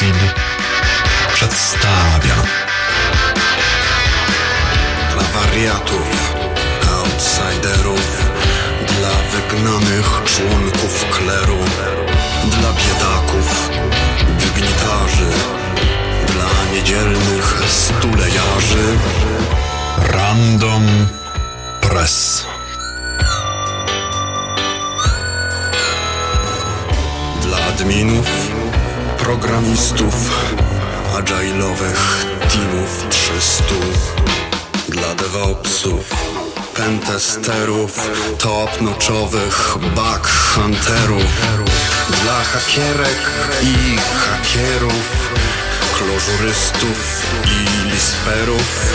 Sid przedstawia. Dla wariatów, outsiderów Dla wygnanych członków kleru Dla biedaków, dygnitarzy Dla niedzielnych stulejarzy. Random Press. Programistów, agile'owych teamów 300 Dla DevOpsów, pentesterów, top-notchowych bug-hunterów Dla hakierek i hakierów, klożurystów i lisperów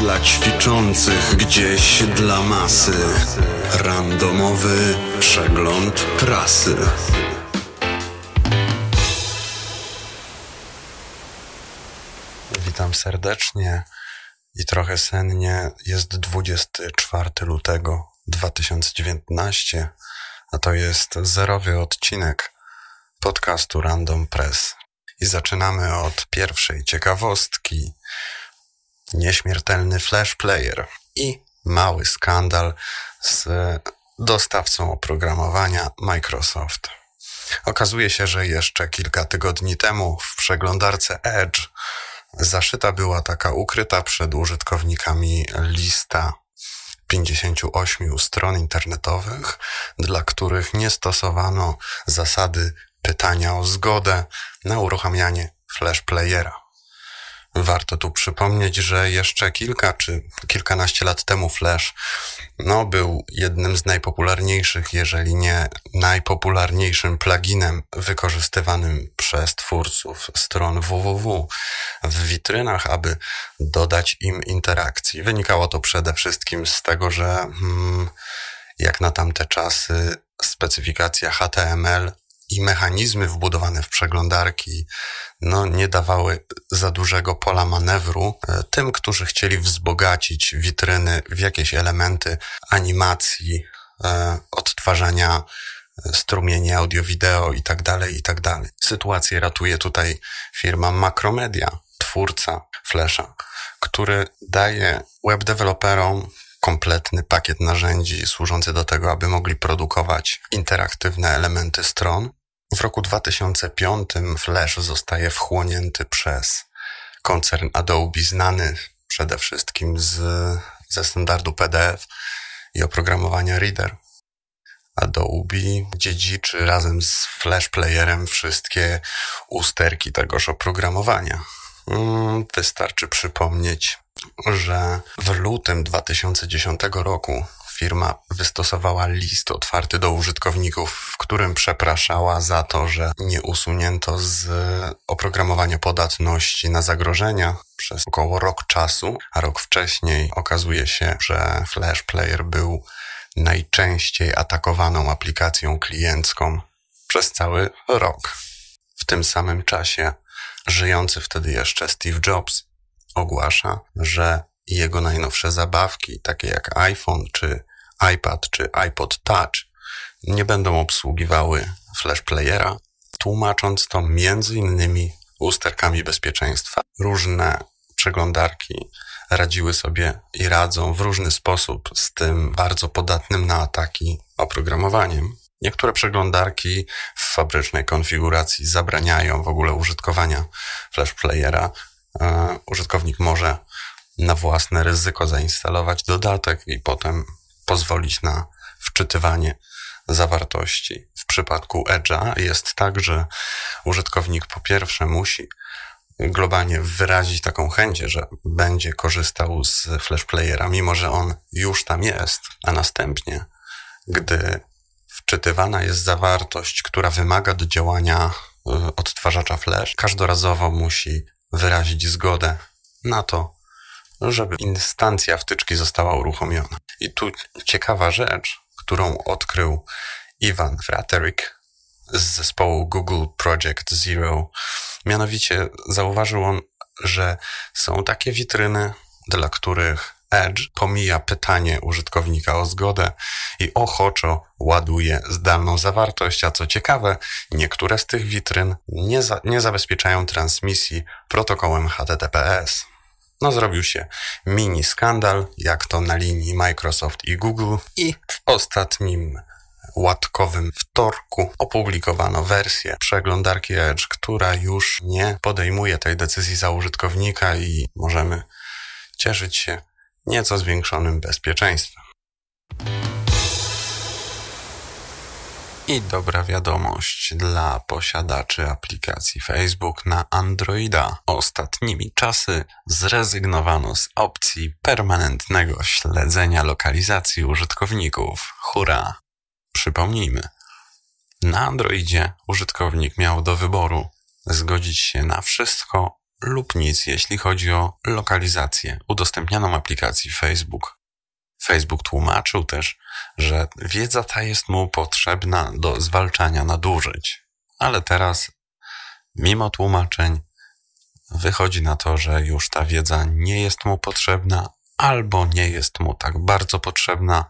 Dla ćwiczących gdzieś dla masy Randomowy przegląd prasy Witam serdecznie i trochę sennie. Jest 24 lutego 2019, a to jest zerowy odcinek podcastu Random Press. I zaczynamy od pierwszej ciekawostki. Nieśmiertelny Flash Player i mały skandal z dostawcą oprogramowania Microsoft. Okazuje się, że jeszcze kilka tygodni temu w przeglądarce Edge zaszyta była taka ukryta przed użytkownikami lista 58 stron internetowych, dla których nie stosowano zasady pytania o zgodę na uruchamianie Flash Playera. Warto tu przypomnieć, że jeszcze kilka czy kilkanaście lat temu Flash no, był jednym z najpopularniejszych, jeżeli nie najpopularniejszym pluginem wykorzystywanym przez twórców stron www w witrynach, aby dodać im interakcji. Wynikało to przede wszystkim z tego, że hmm, jak na tamte czasy specyfikacja HTML i mechanizmy wbudowane w przeglądarki no, nie dawały za dużego pola manewru e, tym, którzy chcieli wzbogacić witryny w jakieś elementy animacji, e, odtwarzania e, strumieni audio-wideo i tak dalej, i tak dalej. Sytuację ratuje tutaj firma Macromedia, twórca Flasha, który daje web deweloperom kompletny pakiet narzędzi służący do tego, aby mogli produkować interaktywne elementy stron. W roku 2005 Flash zostaje wchłonięty przez koncern Adobe, znany przede wszystkim z, ze standardu PDF i oprogramowania Reader. Adobe dziedziczy razem z Flash Playerem wszystkie usterki tegoż oprogramowania. Mm, wystarczy przypomnieć, że w lutym 2010 roku firma wystosowała list otwarty do użytkowników, w którym przepraszała za to, że nie usunięto z oprogramowania podatności na zagrożenia przez około rok czasu, a rok wcześniej okazuje się, że Flash Player był najczęściej atakowaną aplikacją kliencką przez cały rok. W tym samym czasie żyjący wtedy jeszcze Steve Jobs ogłasza, że jego najnowsze zabawki, takie jak iPhone, czy iPad, czy iPod Touch, nie będą obsługiwały flash playera, tłumacząc to między innymi usterkami bezpieczeństwa. Różne przeglądarki radziły sobie i radzą w różny sposób z tym bardzo podatnym na ataki oprogramowaniem. Niektóre przeglądarki w fabrycznej konfiguracji zabraniają w ogóle użytkowania flash playera. E, użytkownik może na własne ryzyko zainstalować dodatek i potem pozwolić na wczytywanie zawartości. W przypadku Edge'a jest tak, że użytkownik po pierwsze musi globalnie wyrazić taką chęć, że będzie korzystał z Flash Playera, mimo że on już tam jest, a następnie, gdy wczytywana jest zawartość, która wymaga do działania y, odtwarzacza Flash, każdorazowo musi wyrazić zgodę na to, żeby instancja wtyczki została uruchomiona. I tu ciekawa rzecz, którą odkrył Ivan Fraterik z zespołu Google Project Zero. Mianowicie zauważył on, że są takie witryny, dla których Edge pomija pytanie użytkownika o zgodę i ochoczo ładuje zdalną zawartość, a co ciekawe, niektóre z tych witryn nie, za, nie zabezpieczają transmisji protokołem HTTPS. No zrobił się mini skandal, jak to na linii Microsoft i Google i w ostatnim łatkowym wtorku opublikowano wersję przeglądarki Edge, która już nie podejmuje tej decyzji za użytkownika i możemy cieszyć się nieco zwiększonym bezpieczeństwem. I dobra wiadomość dla posiadaczy aplikacji Facebook na Androida. Ostatnimi czasy zrezygnowano z opcji permanentnego śledzenia lokalizacji użytkowników. Hurra! Przypomnijmy, na Androidzie użytkownik miał do wyboru zgodzić się na wszystko lub nic, jeśli chodzi o lokalizację udostępnianą aplikacji Facebook. Facebook tłumaczył też, że wiedza ta jest mu potrzebna do zwalczania nadużyć. Ale teraz, mimo tłumaczeń, wychodzi na to, że już ta wiedza nie jest mu potrzebna, albo nie jest mu tak bardzo potrzebna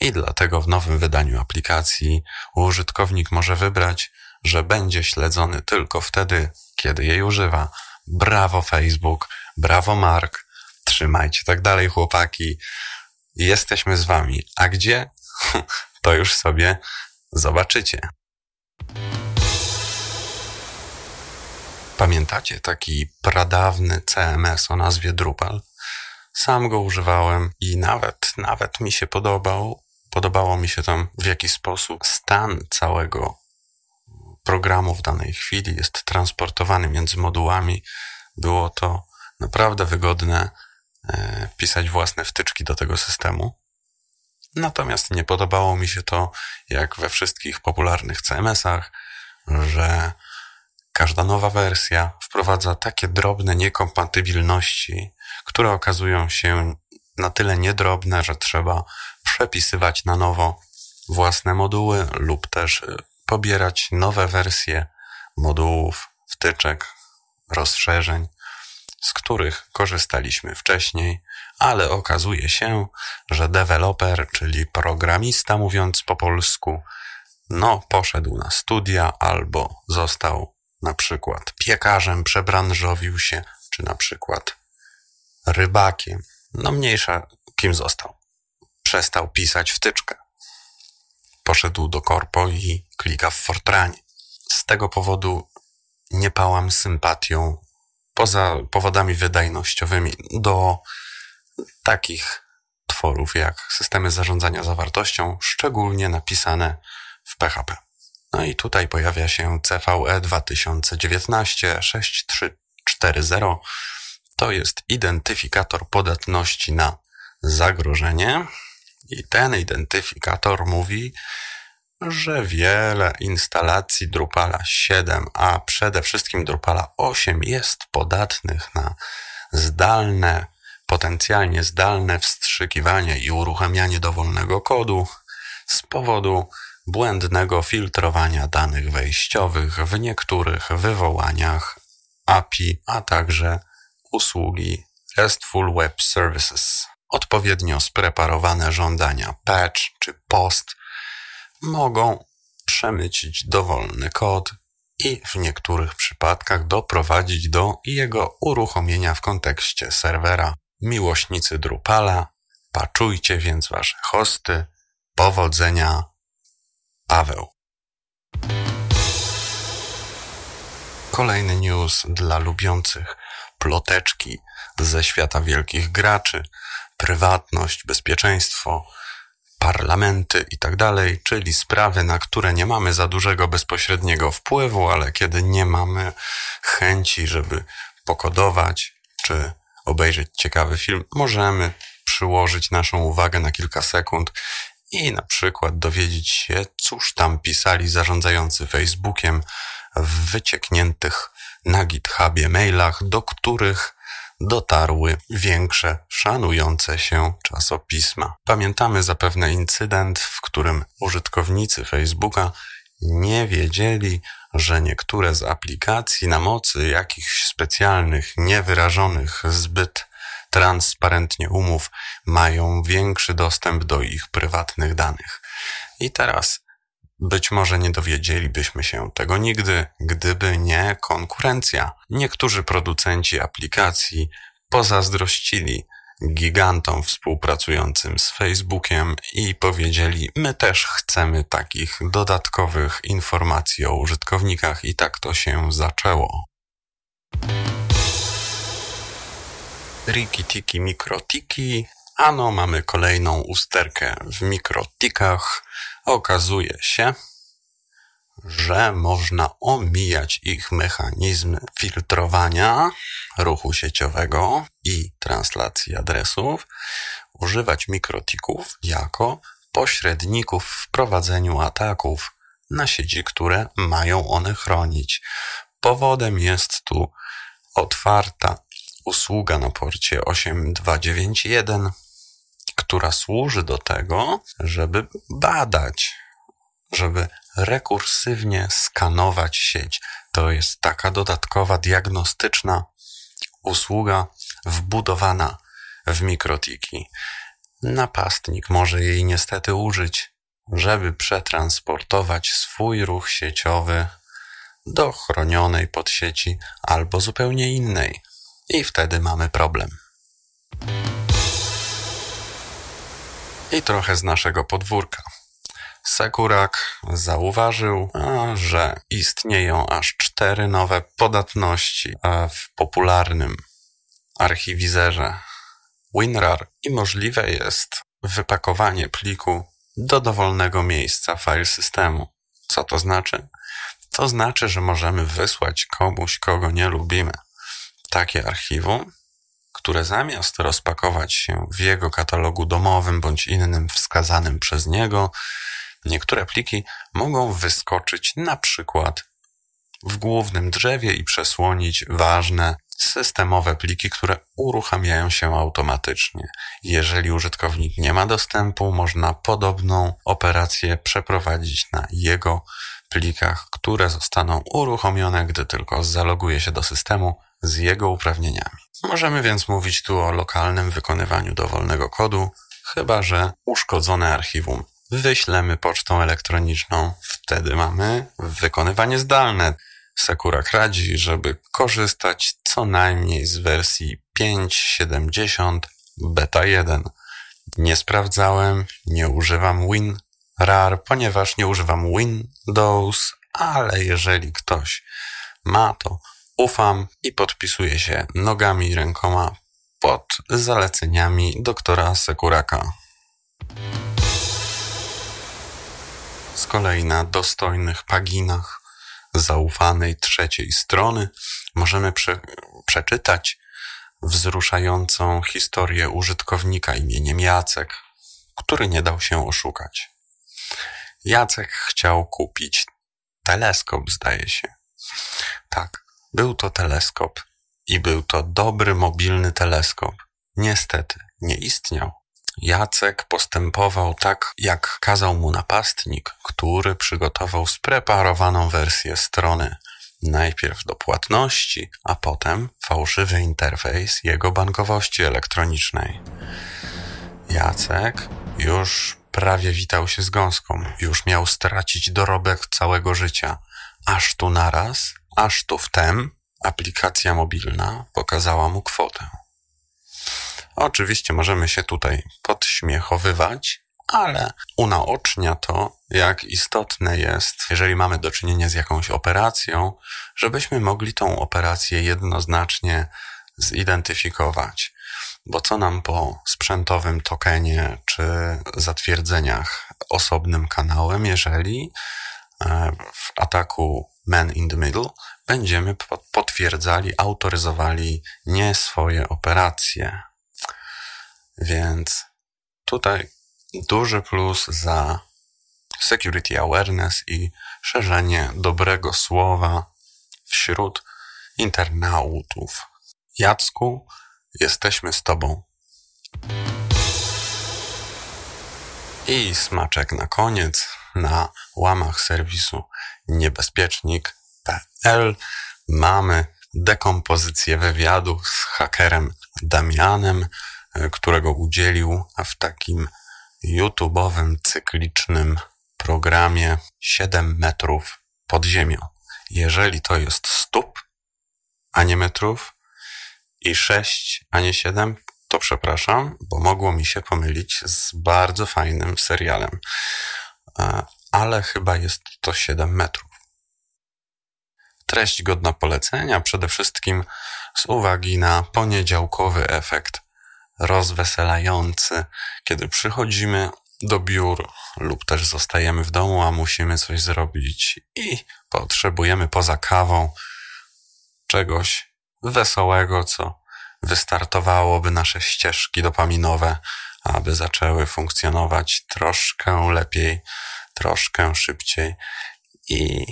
i dlatego w nowym wydaniu aplikacji użytkownik może wybrać, że będzie śledzony tylko wtedy, kiedy jej używa. Brawo Facebook, brawo Mark, trzymajcie tak dalej chłopaki. Jesteśmy z wami. A gdzie? To już sobie zobaczycie. Pamiętacie taki pradawny CMS o nazwie Drupal? Sam go używałem i nawet, nawet mi się podobał. Podobało mi się tam, w jaki sposób stan całego programu w danej chwili jest transportowany między modułami. Było to naprawdę wygodne pisać własne wtyczki do tego systemu. Natomiast nie podobało mi się to, jak we wszystkich popularnych CMS-ach, że każda nowa wersja wprowadza takie drobne niekompatybilności, które okazują się na tyle niedrobne, że trzeba przepisywać na nowo własne moduły lub też y, pobierać nowe wersje modułów, wtyczek, rozszerzeń, z których korzystaliśmy wcześniej, ale okazuje się, że deweloper, czyli programista mówiąc po polsku, no poszedł na studia albo został na przykład piekarzem, przebranżowił się, czy na przykład rybakiem. No mniejsza kim został. Przestał pisać wtyczkę. Poszedł do korpo i klika w Fortranie. Z tego powodu nie pałam sympatią, poza powodami wydajnościowymi, do takich tworów jak systemy zarządzania zawartością, szczególnie napisane w PHP. No i tutaj pojawia się CVE 2019 6340. To jest identyfikator podatności na zagrożenie. I ten identyfikator mówi, że wiele instalacji Drupala 7, a przede wszystkim Drupala 8 jest podatnych na zdalne, potencjalnie zdalne wstrzykiwanie i uruchamianie dowolnego kodu z powodu błędnego filtrowania danych wejściowych w niektórych wywołaniach API, a także usługi RESTful Web Services. Odpowiednio spreparowane żądania patch czy post mogą przemycić dowolny kod i w niektórych przypadkach doprowadzić do jego uruchomienia w kontekście serwera. Miłośnicy Drupala, paczujcie więc wasze hosty. Powodzenia Paweł. Kolejny news dla lubiących ploteczki ze świata wielkich graczy, prywatność, bezpieczeństwo, parlamenty i tak czyli sprawy, na które nie mamy za dużego bezpośredniego wpływu, ale kiedy nie mamy chęci, żeby pokodować czy obejrzeć ciekawy film, możemy przyłożyć naszą uwagę na kilka sekund i na przykład dowiedzieć się, cóż tam pisali zarządzający Facebookiem w wyciekniętych na GitHubie mailach, do których dotarły większe, szanujące się czasopisma. Pamiętamy zapewne incydent, w którym użytkownicy Facebooka nie wiedzieli, że niektóre z aplikacji na mocy jakichś specjalnych, niewyrażonych zbyt transparentnie umów, mają większy dostęp do ich prywatnych danych. I teraz być może nie dowiedzielibyśmy się tego nigdy, gdyby nie konkurencja. Niektórzy producenci aplikacji pozazdrościli gigantom współpracującym z Facebookiem i powiedzieli: My też chcemy takich dodatkowych informacji o użytkownikach, i tak to się zaczęło. Riki tiki mikrotiki. Ano, mamy kolejną usterkę w mikrotikach. Okazuje się, że można omijać ich mechanizm filtrowania ruchu sieciowego i translacji adresów, używać mikrotików jako pośredników w prowadzeniu ataków na sieci, które mają one chronić. Powodem jest tu otwarta usługa na porcie 8291, która służy do tego, żeby badać, żeby rekursywnie skanować sieć. To jest taka dodatkowa diagnostyczna usługa wbudowana w mikrotiki. Napastnik może jej niestety użyć, żeby przetransportować swój ruch sieciowy do chronionej podsieci albo zupełnie innej. I wtedy mamy problem. I trochę z naszego podwórka. Sekurak zauważył, że istnieją aż cztery nowe podatności w popularnym archiwizerze WinRAR i możliwe jest wypakowanie pliku do dowolnego miejsca file systemu. Co to znaczy? To znaczy, że możemy wysłać komuś, kogo nie lubimy, takie archiwum, które zamiast rozpakować się w jego katalogu domowym bądź innym wskazanym przez niego, Niektóre pliki mogą wyskoczyć na przykład w głównym drzewie i przesłonić ważne systemowe pliki, które uruchamiają się automatycznie. Jeżeli użytkownik nie ma dostępu, można podobną operację przeprowadzić na jego plikach, które zostaną uruchomione, gdy tylko zaloguje się do systemu z jego uprawnieniami. Możemy więc mówić tu o lokalnym wykonywaniu dowolnego kodu, chyba że uszkodzone archiwum wyślemy pocztą elektroniczną. Wtedy mamy wykonywanie zdalne. Sekurak radzi, żeby korzystać co najmniej z wersji 5.70 beta 1. Nie sprawdzałem, nie używam WinRAR, ponieważ nie używam Windows, ale jeżeli ktoś ma to, ufam i podpisuję się nogami i rękoma pod zaleceniami doktora Sekuraka. Z kolei na dostojnych paginach zaufanej trzeciej strony możemy prze przeczytać wzruszającą historię użytkownika imieniem Jacek, który nie dał się oszukać. Jacek chciał kupić teleskop, zdaje się. Tak, był to teleskop i był to dobry mobilny teleskop. Niestety nie istniał. Jacek postępował tak, jak kazał mu napastnik, który przygotował spreparowaną wersję strony. Najpierw do płatności, a potem fałszywy interfejs jego bankowości elektronicznej. Jacek już prawie witał się z gąską, już miał stracić dorobek całego życia. Aż tu naraz, aż tu wtem, aplikacja mobilna pokazała mu kwotę. Oczywiście możemy się tutaj podśmiechowywać, ale unaocznia to, jak istotne jest, jeżeli mamy do czynienia z jakąś operacją, żebyśmy mogli tą operację jednoznacznie zidentyfikować. Bo co nam po sprzętowym tokenie czy zatwierdzeniach osobnym kanałem, jeżeli e, w ataku man in the middle będziemy potwierdzali, autoryzowali nie swoje operacje. Więc tutaj duży plus za security awareness i szerzenie dobrego słowa wśród internautów. Jacku, jesteśmy z Tobą. I smaczek na koniec na łamach serwisu niebezpiecznik.pl mamy dekompozycję wywiadu z hakerem Damianem, którego udzielił w takim YouTube'owym, cyklicznym programie 7 metrów pod ziemią. Jeżeli to jest stóp, a nie metrów, i 6, a nie 7, to przepraszam, bo mogło mi się pomylić z bardzo fajnym serialem. E, ale chyba jest to 7 metrów. Treść godna polecenia, przede wszystkim z uwagi na poniedziałkowy efekt rozweselający, kiedy przychodzimy do biur lub też zostajemy w domu, a musimy coś zrobić i potrzebujemy poza kawą czegoś wesołego, co wystartowałoby nasze ścieżki dopaminowe, aby zaczęły funkcjonować troszkę lepiej, troszkę szybciej i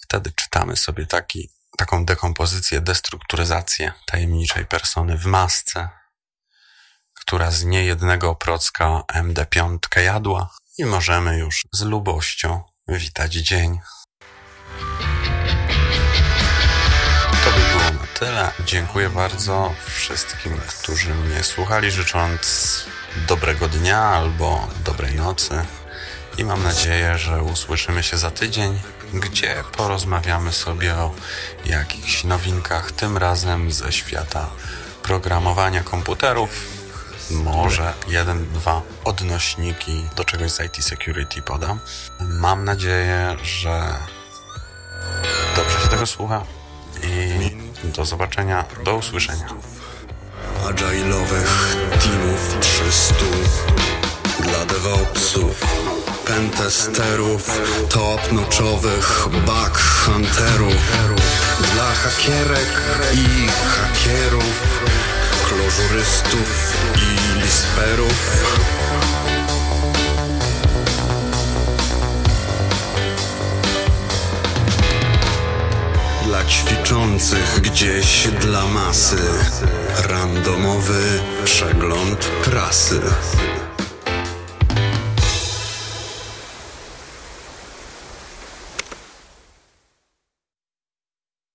wtedy czytamy sobie taki, taką dekompozycję, destrukturyzację tajemniczej persony w masce, która z niejednego procka MD5 jadła i możemy już z lubością witać dzień. To by było tyle. Dziękuję bardzo wszystkim, którzy mnie słuchali, życząc dobrego dnia albo dobrej nocy. I mam nadzieję, że usłyszymy się za tydzień, gdzie porozmawiamy sobie o jakichś nowinkach, tym razem ze świata programowania komputerów. Może jeden, dwa odnośniki do czegoś z IT Security podam. Mam nadzieję, że dobrze się tego słucha i do zobaczenia, do usłyszenia. Agile'owych teamów 300 Dla DevOpsów Pentesterów Top-notchowych Bug Hunterów. Dla hakierek i hakierów Klożurystów i lisperów Ćwiczących gdzieś dla masy. Randomowy przegląd prasy